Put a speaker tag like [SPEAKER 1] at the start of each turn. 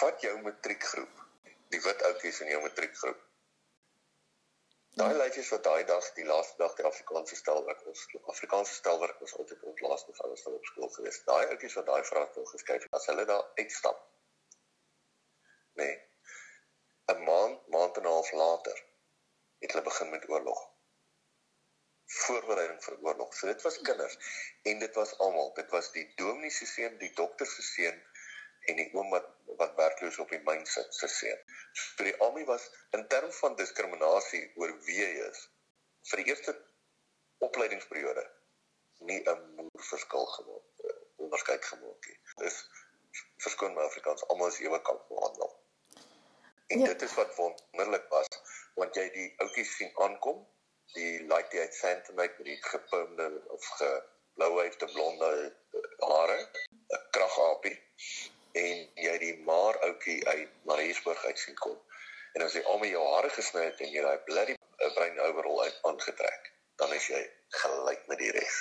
[SPEAKER 1] vat jou matriekgroep, die wit ouppies in jou matriekgroep. Daai lyfies wat daai dag, die laaste dag die Afrikaanse stelwerk ons Afrikaanse stelwerk was altyd ons laaste van ons op skool gewees. Daai ouppies wat daai vraag wil geskryf het, as hulle daar uitstap. Nee. 'n Maand, maand en 'n half later het hulle begin met oorlog voorbereiding vir oorlog. So dit was kinders en dit was almal. Dit was die dominee se seun, die dokter se seun en die oom wat werkloos op die myn sit se seun. So die army was in terme van diskriminasie oor wie jy is vir die eerste opleidingsperiode nie 'n moer verskil gemaak eh, onderskeid gemaak nie. Dis verskoon my Afrikaans almal is ewe kan behandel. En ja. dit is wat wonderlik was want jy die ouetjies sien aankom, die laaitjie uit Sandton met die gepomde of ge blouhyfte blonde eh, hare, 'n kragapie en jy die maar ouetjie uit Mariesburg uit sien kom. En as jy al my jou hare gesny het en jy daai bloody bruin overall uit aangetrek, dan is jy gelyk met die res.